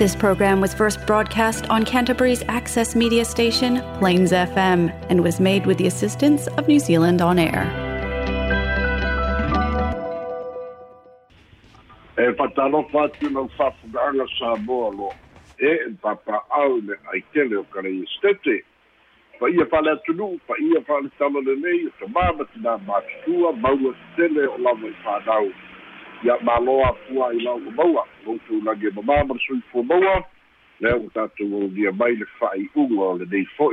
This program was first broadcast on Canterbury's access media station, Plains FM, and was made with the assistance of New Zealand On Air. e e le o ia ia o tina maua o i ia maloa fua i lau o maua. Moutu lagi ma mama sui fua maua. Lea o tātou o dia mai le whai unga o le nei fo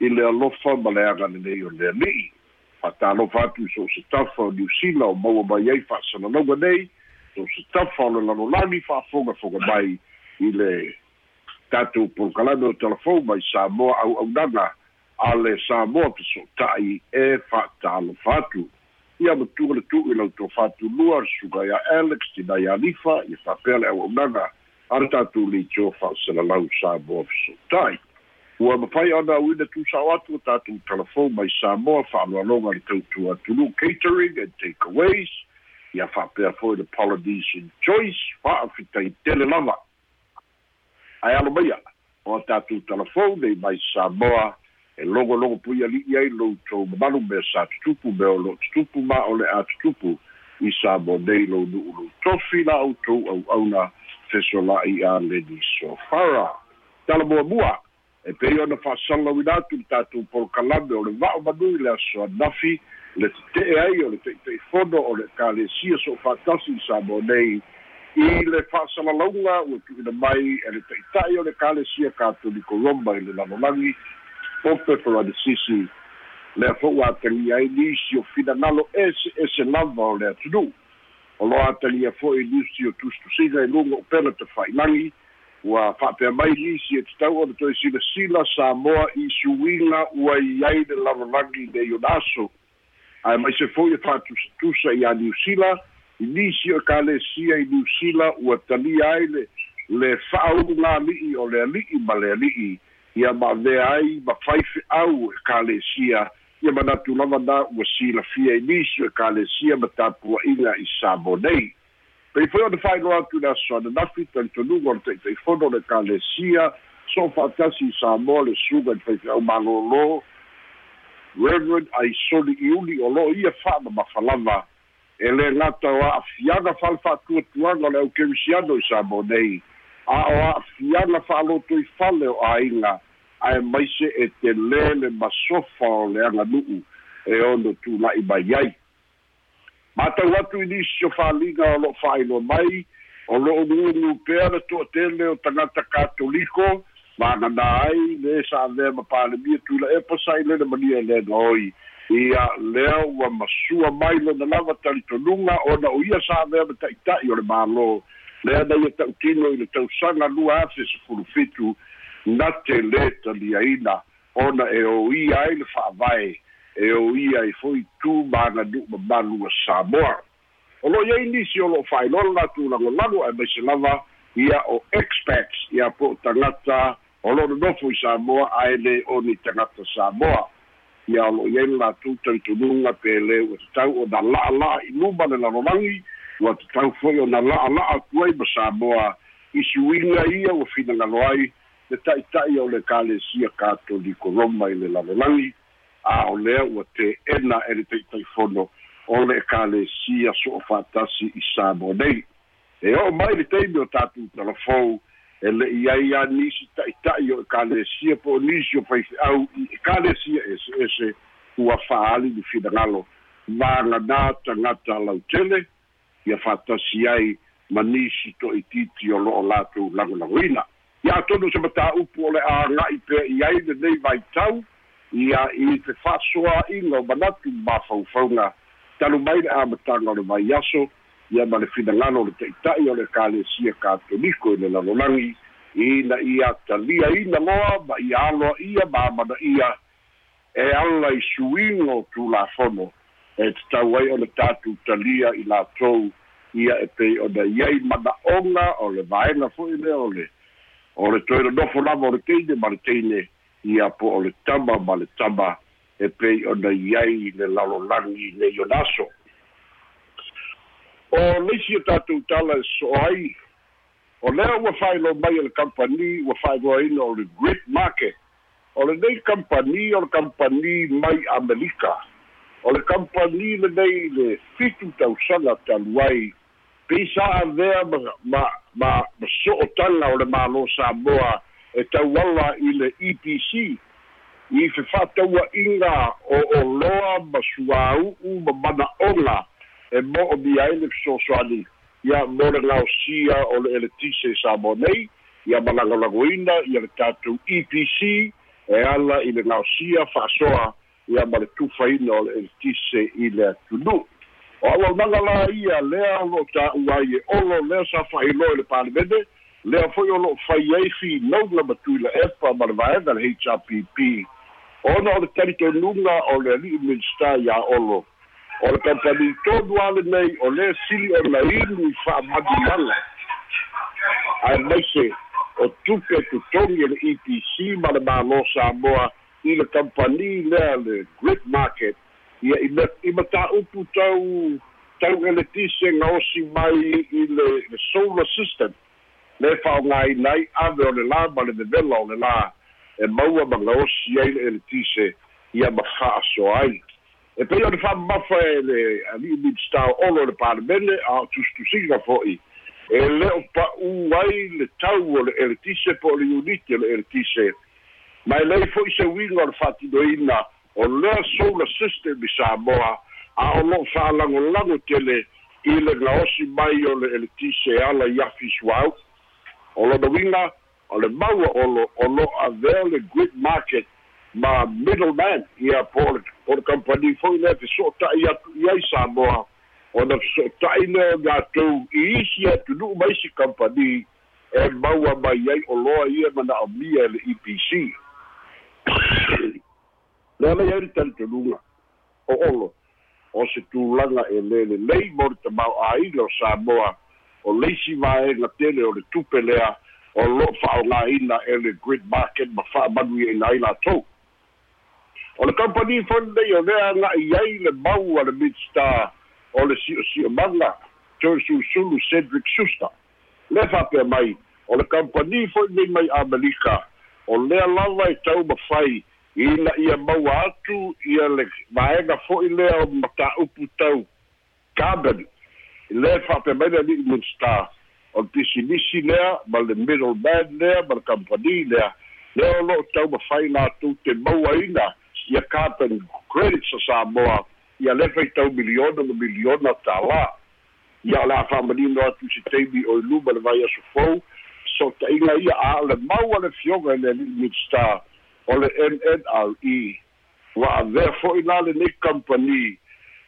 i le alofa ma le aga le nei o le alii fatalo fatu so se tafa o Zealand o maua mai ai whaasana longa nei. So se tafa o le lalolagi fa'afogafoga mai i le tatou polokalame o telefon mai samoa auaunaga a le samoa peso'ota'i e fa'atalofa atu ia matua le tu'u i lautou fatulua le suga ia alex tina ia alifa ia fa'apea le auaunaga a le tatou leitio fa'asalalau samoa feso'ota'i ua mafai ona auina tusao atu o tatou telefon mai samoa fa'aloaloga le tautua atulu catering and takeaways. Ia fa'apea foi le polynesian choice fa'afitai tele lava ae alo maia o tatou telefon nei mai samoa e pui ali'i ai loutou mamalu mea sa tutupu mea o lo tutupu ma o le a tutupu i sa mo nei lou nu'u lou tofi la outou au'auna fesola'i a leni sofara. Talamuamua e pei ona fa'asalauina atu le tatou polokalame o le va'o manui le asoanafi le tete'e ai o le te'ite'ifono o le kalesia so o fa'atasi i sa mo nei. I le fa'asalalauga ua tu'uina mai e le ta'ita'i o le kalesia katoliko roma i le lalolagi pope faradisisi lea fo'u atalia ai nisi o finagalo ese ese lava o le atunuu o loa atalia fo'i nisi o tusitusiga e luga o pena te fa'ilagi ua fa'apea mai nisi e tatau o le toe silasila samoa i suiga ua i ai le lalolagi le ionaso ae mai se fo'i e fa'atusatusa i a niusila i nisi o kalesia i niusila ua talia ai le le fa'aulugali'i o le ali'i ma le ali'i ia ma'avea ai mafai fe'au e kalesia ia manatu lava na ua silafia i nisi o e kalesia ma tapua'iga i sabo nei. Pei foi ona fa'ailoa atu le aso ananafi talitonuga o le ta'itaifono o le kalesia so o fa'atasi i samoa le suga i faife'au malōlō reverend aisoli iuli o lo'o ia fa'amamafalava e le gata o a'afiaga fa le fa'atuatuaga o le aukerisiano i sabo nei a o a'afiaga fa'aloto i fale o āiga ae maise e te lē le masofa o le aganu'u e ono tula'i mai ai. Matau atu i nisi o fa'aliga o lo'o fa'ailoa mai o lo'o nuunu pea le to'atele o tagata katoliko magana ai le sa avea ma palemia tula e pasai lena mania e lega oi ia lea ua masua mai lona lava talitonuga ona o ia sa avea ma ta'ita'i o le mālō lea na ia ta'utino i le tausaga lua afe sefulu fitu na te lē taliaina ona e o ia ai le fa'avae e o ia i foi tu maganu'u mamalu a samoa. O lo iai nisi o lo'o fa'ailola latulagolago e maise lava ia o expats ia po o tagata o lo'o nonofo i samoa ae lē o ni tagata samoa. Ia o lo'o iai le latou talitonuga pe lē ua tatau ona la'ala'a i luma le lalolagi ua tatau fo'i ona la'ala'a atu ai ma samoa i suiga ia ua finagalo ai le ta'ita'i o le kalesia katoliko roma i le lalolagi a o lea ua te'ena e le ta'itaifono o le ekalesia so o fa'atasi i samo nei. E o'o mai le taimi o tatou talafou e le'i ai a nisi ta'ita'i o ekalesia po o nisi o faife'au i ekalesia ese ese ua fa'aali ni finagalo vaganā tagata lautele ia fa'atasi ai ma nisi to'ititi o lo'o latou lagolagoina ia tonu se matā'upu o le aga'i pea i ai lenei vaitau ia i te fa'asoa'iga o manatu mafaufauga talu mai le amataga o le vai aso ia ma le finagalo o le ta'ita'i o le kalesia katoliko i le lalolagi ina ia taliaina loa ma ia aloa'ia ma amana'ia e ala i suiga o tulafono e tatau ai o le tatou talia i latou ia e pei ona iai mana'oga o le vaega fo'i lea o le o le toe nofo lava o le teine ma le teine ia po o le tama ma le tama e pei ona iai le lalolagi le ionaso o leisi o tatou tala e so ai o lea ua failo mai o le kampani ua fa'aigoaina o le grid market o le nei kampani o le kampani mai amerika o le kampani lenei le fitu tausaga talu ai pisa avea ma ma ma ma so'otaga o le mālō samoa e tauala i le epc i fe fa'ataua'iga o oloa ma suāu'u ma mana'oga e mo'omi ai le fesoasoani ia mo le gaosia o le eletise sa mo nei. Ia malagolagoina ia le tatou epc e ala i le gaosia fa'asoa ia ma le tufaina o le eletise i le atunuu o auaunaga la ia lea lo'o ta'u ai e olo lea sa fa'ailoa i le palemene lea fo'i o lo'o fai ai finauga ma tui le epa ma le vaega le hrpp ona o le talitonuga o le ali'i minista iā olo. O le kampani tonu a lenei o lē sili o na inu i fa'amagulaga ae maise o tupe totogi e le epc ma le mālō samoa i le kampani lea le grid market. Ia i mataupu tau tau eletise gaosi mai i le le solar system. Le fa'aogāina ai ave o le lā ma le vevela o le lā e maua ma gaosi ai le eletise ia ma fa'asoa ai. E pei o le fa'amamafa e le ali'i minstao olo le palemene a o tusitusiga fo'i e le o pa'ū ai le tau o le eletise po o le uniti o le eletise ma e lei fo'i se o le fa'atinoina o lea solar system i Samoa a o lo fa'alagolago tele i le gaosi mai o le eletise ala i afi suau o lona uiga o le maua olo o lo avea le grid market ma middleman ia po po le company foi le feso'ota'i atu i ai Samoa ona feso'ota'i le gatou i isi atunu'u ma isi company e maua mai ai o loa ia mana'omia e le EPC le ala ia le talitonuga o olo o se tulaga e lē lelei mo le tamau'āina o samoa o leisi vaega tele o le tupe lea o lo'o fa'aogāina e le grid market ma fa'amanuiaina ai latou o le company foi nei o lea aga'i ai le mau a le midstar o le si'osi'omaga toe sulusulu cedric suster le fa'apea mai. O le company foi nei mai amalika o lea lava e tau mafai ina ia maua atu ia le vaega fo'i lea o mataupu tau carbon i le fa'apemaina ali'i minstar o le pisinisi lea ma le middle man lea ma le company lea. Lea o lo'o tau mafai latou te mauaina ia carbon credits a samoa. Ia le faitau miliona ma miliona tālā ia o le a fa'amanino atu se taimi o luma le vai aso fou. So ta'iga ia a le mau a le fioga i le ali'i minstar o le NNRE ua avea fo'i la lenei company.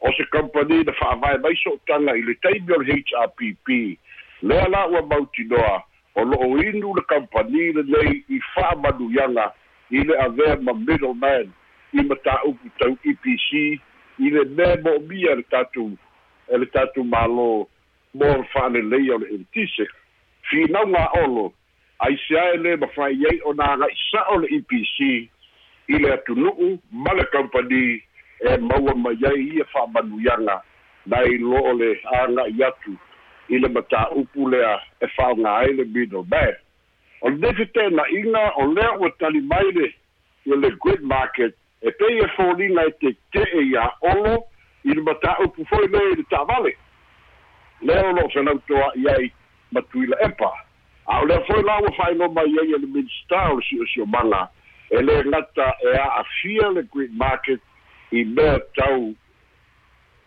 O se company na fa'avae mai so'otaga i le taimi o le HRPP lea la ua mautinoa. O lo'o inu le company lenei i fa'amanuiaga i le avea ma middleman i mataupu tau EPC i le mea mo'omia le tatou e le tatou mālō mo le fa'alelei o le elitise finauga olo aisea e lē mafai ai ona agaʻisa'o le epc i le atunu'u ma le company e maua mai ai ia fa'amanuiaga nai lo'o le aga'i atu i le matā'upu lea e fa'aogā ai le middleman o lenei fetena'iga o lea ua tali mai le ia le grid market e pei e foliga e te'ite'e iā i le matā'upu foi lea i le ta'avale lea o lo'o felautoa'i ai ma tuila epa a o lea foi la ua fa'ailo mai ai e le minista o le si'osiomaga e lē gata e a'afia le green market i mea tau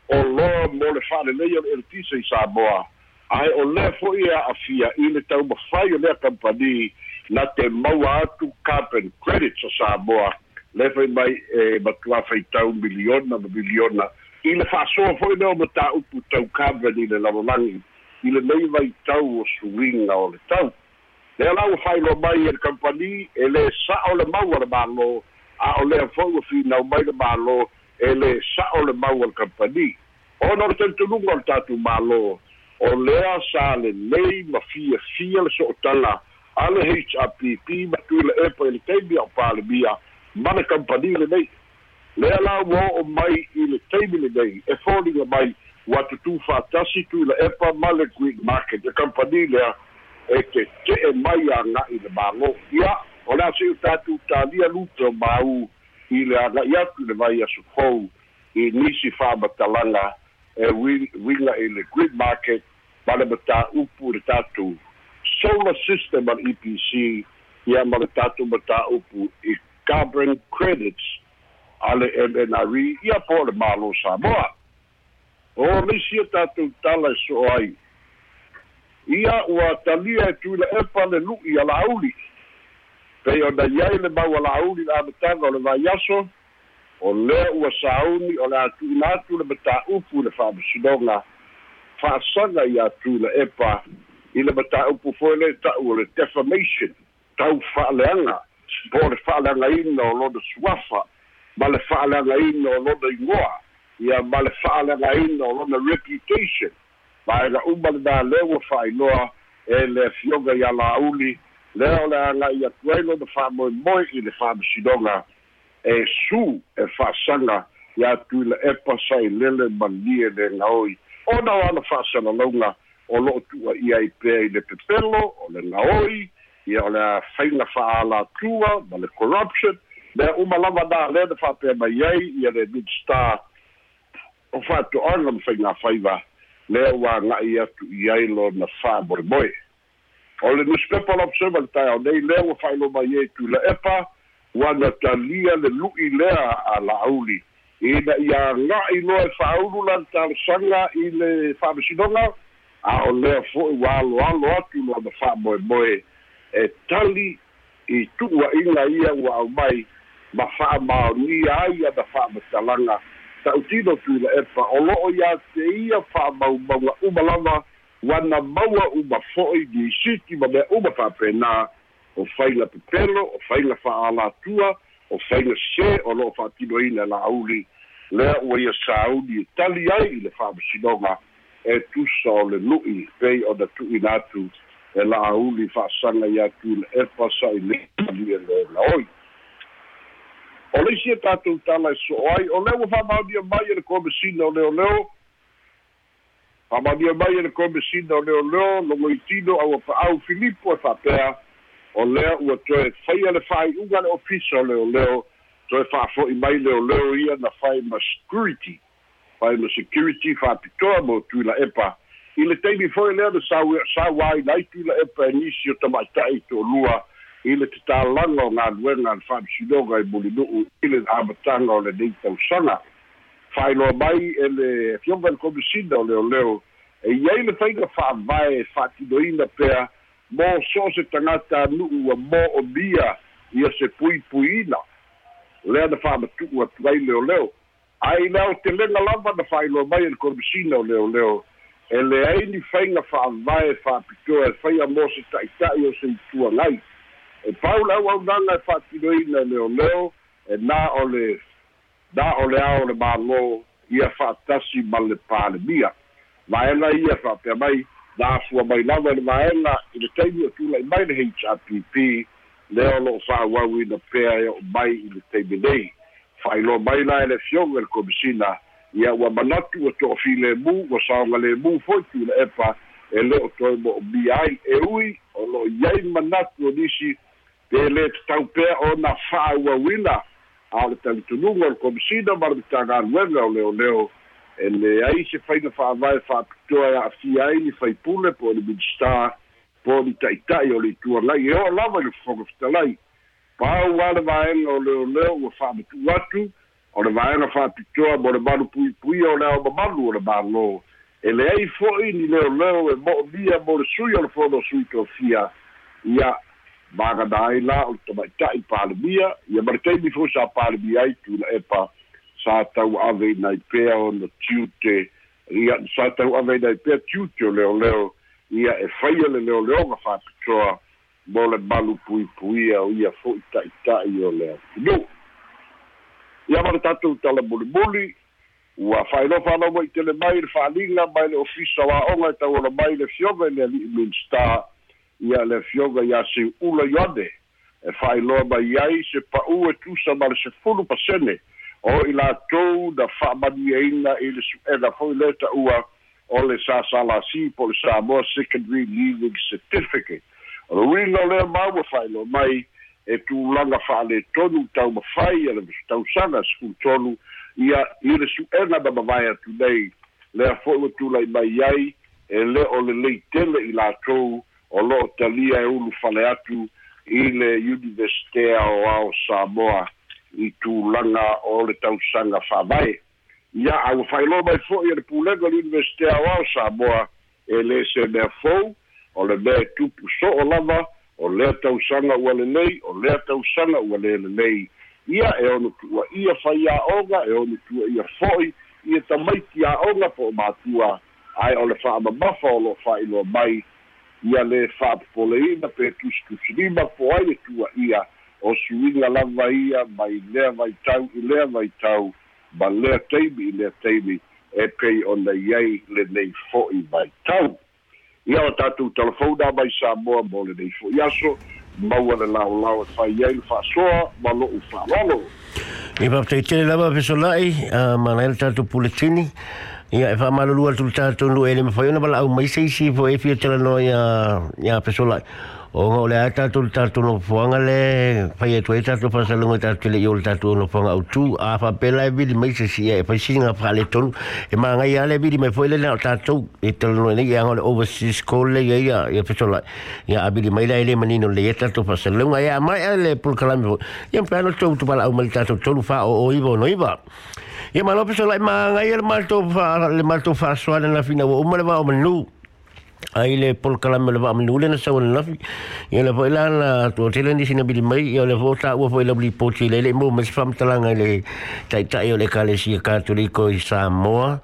o loa mo le fa'alelei o le eletisa i samoa. Ae o lea fo'i e a'afia i le tau mafai o lea kampani na te maua atu carbon credits o samoa. Le fai mai e matua faitau miliona ma miliona. I le fa'asoa fo'i lea o mataupu tau carbon i le lalolagi i le nei vai tau o suinga o le tau. Le ala ua whailo mai e le company, e le sa o le mau le malo, a o le fau fi nau mai le malo, e le sa o le mau le company. O no le tentununga o le tatu malo, o lea sa le nei ma fia fia le sootala, a le HRPP ma tu le epa i le teimi au pāle mia, ma le company le nei. Le ala ua o mai i le teimi le nei, e fōlinga mai, ua tutu fatasi tu la epa ma le green market e company lea e te te'e mai aga'i le mālō ia o le a se'u tatou talia luta mau i le aga'i atu le vai asofou i nisi fa'amatalaga e uiga i le grid market ma le mataupu le tatou solar system a le epc ia ma le tatou mataupu i carbon credits. A le mnre ia po le mālō samoa o leisia tatou tala e so'o ai. Ia ua talia e tui le epa le lu'i a la'auli pei ona iai le maua la'auli le amataga o le vaiaso o lea ua sauni o le atu'ina atu le mataupu le fa'amasinoga fa'asaga i atu le epa i le mataupu foi le ta'u o le defamation tau fa'aleaga po le fa'aleagaina o lona suafa ma le fa'aleagaina o lona igoa ia ma le fa'aleagaina o lona reputation. Ma e ga uma lenā lea ua fa'ailoa e le afioga ia lauli lea o le aga'i atu ai lona fa'amoemoe i le fa'amasinoga e su e fa'asaga iā tui le epa sailele malie le gaoi ona o ana fa'asalalauga o lo'o tu'uaʻia ai pea i le pepelo o le gaoi ia o le faiga fa'alatua ma le corruption. Lea uma lava na lea na fa'apea mai ai ia le midstar o fa'ato'aga ma faiga faiva lea ua aga'i atu i ai lona fa'amoemoe o le newspaper l'observer le tae nei lea ua fa'ailo mai ai le epa ua na talia le lu'i lea a la'auli ina ia ga'i loa e fa'aulu la le talosaga i le fa'amasinoga a o lea fo'i ua aloalo atu lona fa'amoemoe e tali i tu'ua'iga ia ua au mai ma fa'amaonia ai ana fa'amatalaga ta'utino tui la epa o lo'o iā te ia fa'amaumauga uma lava uana maua uma fo'i ni siti ma mea uma fa'apena o faiga pepelo o faiga fa'alatua o faiga se o lo'o fa'atinoina e la'auli lea ua ia sauni e tali ai i le fa'amasinoga e tusa o le lu'i pei ona tu'uina atu e la'auli fa'asaga iā tu le epa sa'i ali e le laoi o le isia tatou tala e so'o ai. O lea ua fa'amaunia mai e le komesina o leoleo fa'amaunia mai e le komesina o leoleo logoitino aua pa'au filipo e fa'apea o lea ua toe faia le fa'ai'uga le ofisa o leoleo toe fa'afo'i mai leoleo ia na fai ma security. Fai ma security fa'apitoa mo tuila epa. I le taimi foi lea na sauaina ai tuila epa e nisi o tama'ita'i to'olua i le tatalaga o galuega le fa'amasinoga i mulinu'u i le amataga o lenei tausaga fa'ailoa mai e le fioga le komisina o. Leoleo e iai le faiga fa'avae fa'atinoina pea mo so se tagata anu'u ua mo o mia ia se puipuiina lea na fa'amatu'u atu ai leoleo ai lea o te lega lava na fa'ailoa mai e le komisina o. Leoleo e leai ni faiga fa'avae fa'apitoa e faia mo se ta'ita'i o se ituagai e pau le auaunaga e fa'atinoina leoleo e na o le na o le ao le mālō ia fa'atasi ma le palemia vaega ia fa'apea mai na afua mai lava i le vaega i le taimi o tula'i mai le hrpp lea o lo'o fa'auauina pea e o'o mai i le taimi nei. Fa'ailoa mai la e le fioga le komisina ia ua manatu o to'ofi lemu ua saoga lemu foi tula epa e le o toe mo omia ai e ui o lo'o iai manatu o nisi pe le tatau pea ona fa'auauina a o le talitunuga o le komisina ma le matagaluega o leoleo e leai se faiga fa'avae fa'apitoa e a'afia ai ni faipule po o le midstar po ni ta'ita'i o le ituagai e o lava i le fofoga fetalai pau a le vaega o leoleo ua fa'amatu'u atu o le vaega fa'apitoa mo le malu puipuia o le ao mamalu o le mālō e leai fo'i ni leoleo e mo'omia mo le sui o le fono sui tofia ia magana ai la o tamaita'i palemia ia ma le taimi foi sa palemia ai tula epa sa tau ave nai pea ona tiute. Ia sa tau ave nai pea tiute o leoleo ia e faia le leoleoga fa'apitoa mo le malu puipuia o ia fo'i ta'ita'i o le afinu ia ma le tatou tala mulimuli. Ua fa'ailofa aloma i tele mai le fa'aliga mai le ofisa o a'oga e tauola mai le fioga i le ali'i minstar ia le fioga ia se ula yoane e fa'ailoa mai ai se pa'u e tusa ma le sefulu pasene. O i latou na fa'amaniaina i le su'ena foi le ta'ua o le sasalasi po le samoa secondary leaving certificate o le uina o lea maua fa'ailoa mai e tulaga fa'aletonu taumafai a le tausaga sekulu ia i le su'ega na mavae atu nei. Lea fo'i ua tulai mai ai e le o le leitele i latou o lo'o talia e ulu fale atu i le universitea o ao samoa i tulaga o le tausaga fa'avae ia au fa'ailoa mai fo'i e le pulega o le universitea o ao samoa e lē se mea fou o le mea tupu so'o lava o lea tausaga ua lelei o lea tausaga ua lelelei ia e ono tu'uaʻia fai a'oga e ono tu'uaʻia fo'i ia tamaiti a'oga po o matua ae o le fa'amamafa o lo'o fa'ailoa mai ia le fa'apopoleina pe tusitusilima po ai e tu'uaʻia o suiga lava ia mai lea vaitau i lea vaitau ma lea taimi i lea taimi e pei ona iai lenei fo'i vaitau. Ia o tatou telefona mai samoa mo lenei fo'i aso maua le laolao e fai ai le fa'asoa ma lo'u fa'alolo i faafetaitele lava fesola'i manai le tatou puletini ia e fa'amalolua le tulu tatou lu e le mafai ona mala'au mai seisi fo e fia talanoa ia ia fesola'i o nga o le a tātou tātou no fuanga le whai e tuai tātou whasalunga tātou le i o le tātou no fuanga au tū a whapela e vidi mai se si e whai singa whale tonu. E maa ngai ale vidi mai fwele na o tātou e tala no e nei e anga le overseas call le ia ia ia whetola ia a vidi mai la ele manino le e tātou whasalunga e a mai a le pulkalami ia mpēano tau tu pala au mali tātou tolu wha o o iwa o no iwa ia malo peso lai ma ngai el mal to fa le mal to fa so na o menu ai le pol kalame le vaamanu le na saua lalafi ia le foʻi la na tuatele ni sinabili mai ia le fo taua foʻi lavili poti lei le mo ma se faamatalaga i le taʻitaʻi o le ekalesia katoliko i samoa.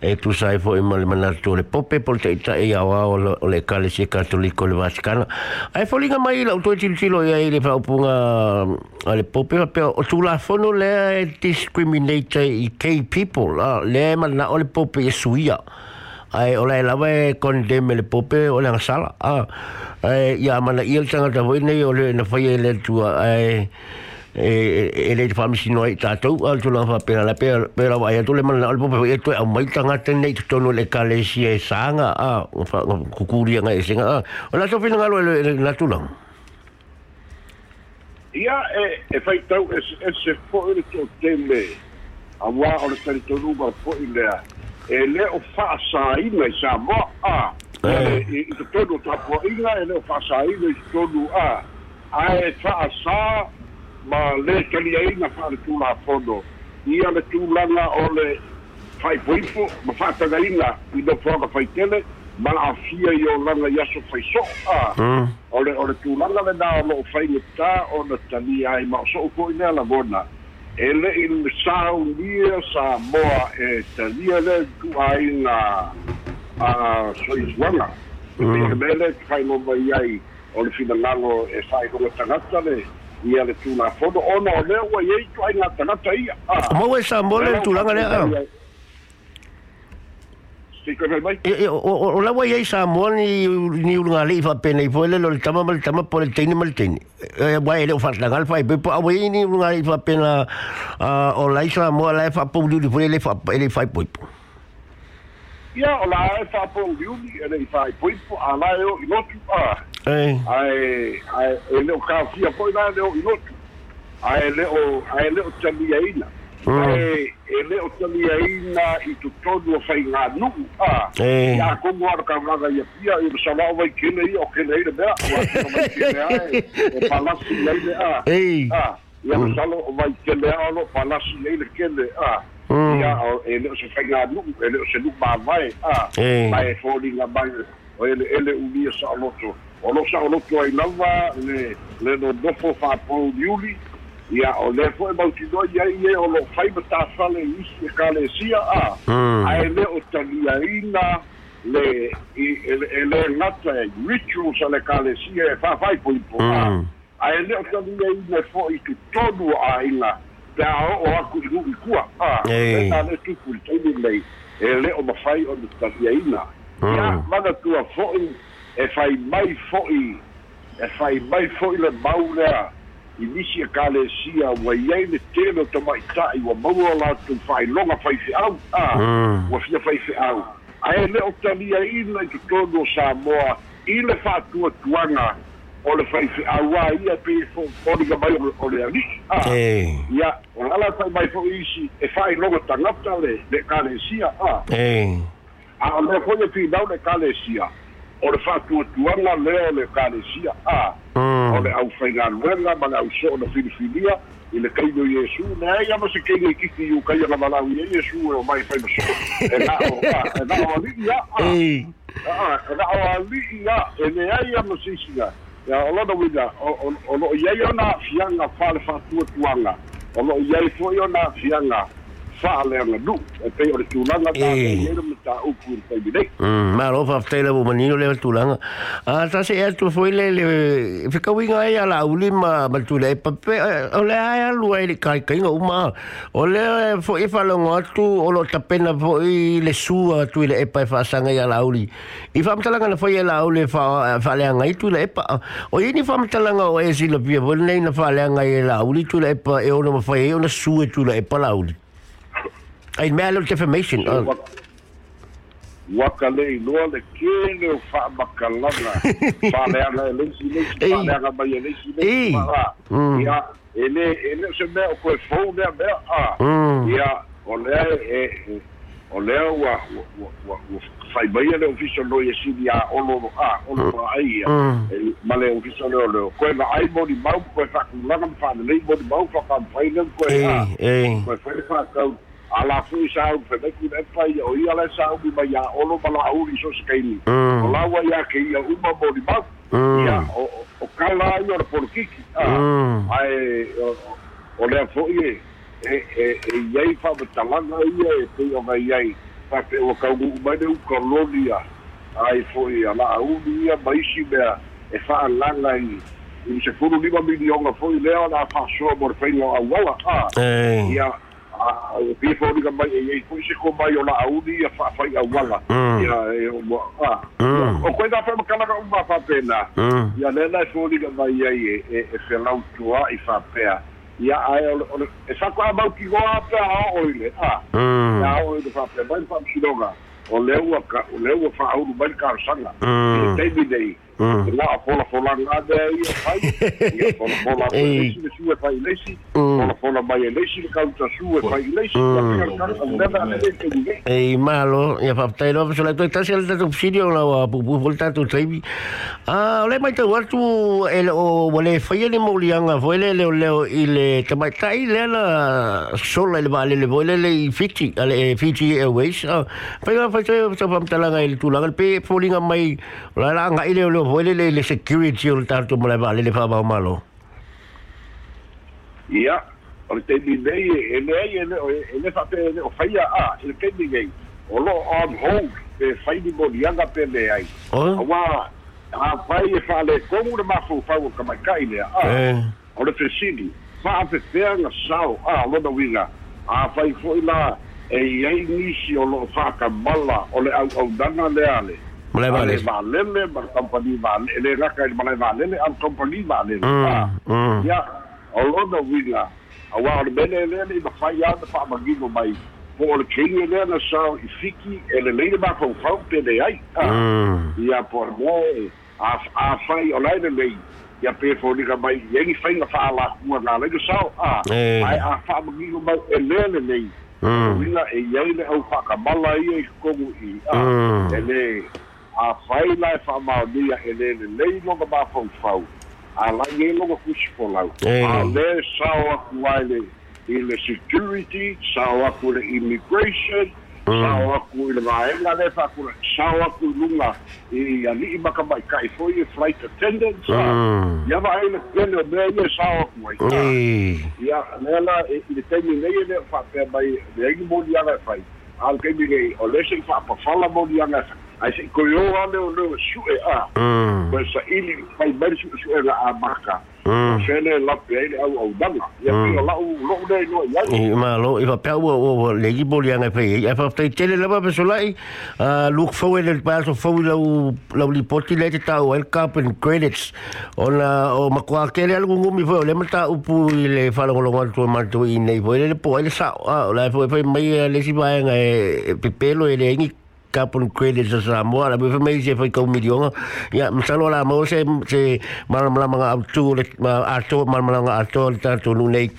E tu sai ma le manatu o le pope po le taʻitaʻi aoao o le ekalesia katoliko o le vatikana ae foliga mai lau toe tilotilo ia i le faaupuga a le pope faapea o tulafono lea le discriminate i kay people lea e mananaʻo le pope suia. Ai ola la vai con dem le pope o la sala a ai ya mana il tanga da voi nei ole le na fai le tu ai e e le fa mi sino ai tato al tu la fa pera la pera pera vai tu le mana al pope e tu a mai tanga te nei tu no le kale si e sanga a fa kukuria nga e singa ah ola so fina lo le na tu lang ia e e fai tau e se fo le to teme a wa o le to ruba fo i lea e le o fa'asāina i Samoa a i tonu tapuaʻiga e le o fa'asāina i tonu a ae fa'asā ma le taliaina fa'aletulafono ia le tulaga o le fa'aipoipo ma fa'atagaina i le foaga faitele ma afia i o laga i aso faiso'o a o le o le tulaga lenā o lo'o faigatā ona talia ai ma o so'o fo'i e le i le saunia Samoa e talia le tu'aiga a soizuaga e me le failova i ai o le finagalo e fa'ailoga tagata le ia le tulafono ona o lea ua iai tu'aiga tagata ia e Samoa le tulaga lea o la wai ai Samoa ni ni ulunga le fa pena i foi le lo tama mal tama por el tini mal tini e wai le fa la gal fa pe po wai ni ulunga le fa pena o la Samoa la fa po di foi le fa le fa po ia o la e fa po di e le fa po po ala e o i lotu a. Ai ai e le o ka fia po la le o i lotu. Ai le o ai le o tami ina e e le o tali aina i tu tonu o fai ngā nuku a. Ia kongo ara ka mga ia pia i sa lao vai kene i o kene i le mea o a vai kene ai e palasi i le a. A ia o salo o vai kene a lo palasi i le kene a. Ia o e le o se fai ngā nuku e le o se nuku maa vai a. Mai e mai o ele ele sa o loto o lo sa o loto ai lava le le no dofo ia o le fo e mautino ia ia o lo fai ma tafale isi kalesia a ae le o taliaina le e le ngata e rituals a le kalesia e whawhai po ipo a ae le o taliaina fo i tu tonu a inga pe a o aku i nui kua a e ta le tupu i tonu nei e le o mawhai o le taliaina ia mana tua fo e fai mai fo i e fai mai fo i le maulea i nisi e kalesia ua iai le tele o tamaita'i ua maua o latou fa'ailoga faife'au a ua fia faife'au ae le o talia ina i totonu o Samoa i le fa'atuatuaga o le faifi'aua ia pe foliga mai o le ali'i a ia o ala fai mai fo'i isi e fa'ailoga tagata le le kalesia a a o lea foi e pinau le kalesia o le fa'atuatuaga lea o le kalesia a o le ʻaufaigaluega ma le ʻauso'o na filifilia i le kaino iesu le ai ama se keiga i kiki iu kai aga malau ia iesu e o mai fai maso e na e ali'i a e na ali'i a e leai ama sisiga ia o lona uiga o lo'o iai ona afiaga le fa'atuatuaga o lo'o iai fo'i ona afiaga faaleaga nu'u e pei o le tulaga taeira ma taupu i le taimi nei malofa afetaila umanino lea tulaga a tase ea tu foi le le fekauiga ai a lauli ma ma tule ai pape o le ae alu ai le kaikaiga uma o lea fo'i e faalogo atu o loo tapena fo'i le sua atu i le epa e fa'asaga i a lauli i fa'amatalaga na foi e lauli e fa'aleaga i tu i le epa o ini fa'amatalaga o e silapia foi lenei na fa'aleaga i e lauli tu i le epa e ona mafai ai ona sua tu i le epa lauli uli ai me lo defamation waka le kele o fa'amakalaga fa'aleaga e leisi leisi fa'aleaga mai e leisi leisi ma'a ia e lē e lē se mea o koe fou lea mea a ia o lea e o lea ua ua fai mai le ofisa lo e sini a olo a olo ai ia ma le ofisa le o koe na ai moni mau koe fa'akulaga ma fa'alelei moni mau fa'akamfai le koe a koe fai fa'akau alafu i saupu fenaiku ina fai o ia le saupu mai iā olo ma laʻu i sosekaili o laua iā keia uma molimau ia o kala ai o le polokiki ae o lea foʻi e e iai faamatalaga ia e pei ogai ai faapeo kauguu mai le ukalonia ai foʻi a la'auli ia ma isi mea e fa'alaga i i sefulu lima milioga foʻi lea ona fa'asoa mo le failoauaua ia o pia fo ni mai e ko se ko mai o la fa fa ia wala ia e o a o ko da fa uma fa pena ia le la fo ni mai e e e tua i fa pea. Ia ai o e sa ko ba ki go a pe a o ile a ia o de fa pe mai fa silonga o le ua ka o le ua fa au mai ka sanga e te dei لا فولا فولا نادا يا فاي فولا فولا ليش شو فاي ليش فولا فولا ما ليش كاوتا شو فاي ليش اي مالو el o vole fai ni molianga vole le le ile tamai tai le la sola le vale le vole le fiti ale fiti airways ah pai va fai talanga il tulanga pe polinga mai la la ile le vole le le security o tanto mo le vale le fa ba malo? Ia o te ni nei e nei e e le fa pe o fai a il ke ni nei. O lo on hold pe fai ni mo lianga pe le ai. Wa a fai e fa le komu le mafu fa o kai le a. O le fesini fa a fe fe na sao a lo da winga. A fai foi la e ai nisi o lo fa ka mala o le au au dana le ale मलाई भाल्नेले कंपनी भाल्ने मलाई भाल्नेले अनि कंपनी भाल्नेले या हलो न विला वा अडबेले लेले द फाया द पा मगी नो बाई po o kei ele na sa i fiki ele leile ba fau fau pe de ai ia por mo a a fai o leile é. lei ia pe fo ni ka mai yengi fai na fa la ku na le sa a ai a fa magi mai ele lei. Wila e yele au whakamala i e kongu i. Ele A e life of lele lei longa mafauffau alai e loga kusi folau ale sao aku ae i le security sao voor le immigration mm. sao mm. voor de le vaega le faakula sao aku i i flight attendance ia vaai le pele o mea ia sao aku ai ia lea la i le taimi nei e lea faapea mai leai le fai ai se ko yo ane o leo su e a ko sa ili pai mai su su e la a maka se le la pe au au danga pe la u lo de no ia i ma lo i va pe o o le gi boli anga pe ia fa te tele la so lai a look for the pass of for la la li poti le ta o el cap and credits. Ona o ma kwa ke le algo ngumi fo le mata upu le fa lo lo to ma to i nei fo le po le sa la fo mai le si va nga pe pelo e le ngi capon quelli de sa mo la beve mai se foi con milion ya mo solo la mo se se mal mal mal alto alto mal mal alto tanto lune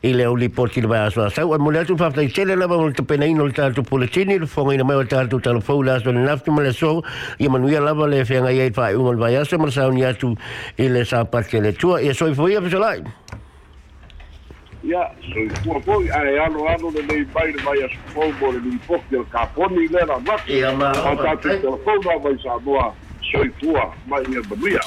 e le oli porti va sua sa o mo le tu fa fai se le va molto pena in alto alto pulcini il fo in mo alto fo la so naft mo le so e mo ia la le fe ngai fa un va mo sa un tu e le sa parte le. Tua e so foi a fe ia soifua fo'i aealoalo lenei mai le mai asofou mo le lipoki o le kaponi le la maki a tatou telefona mai sa moa soifua mai ia manuia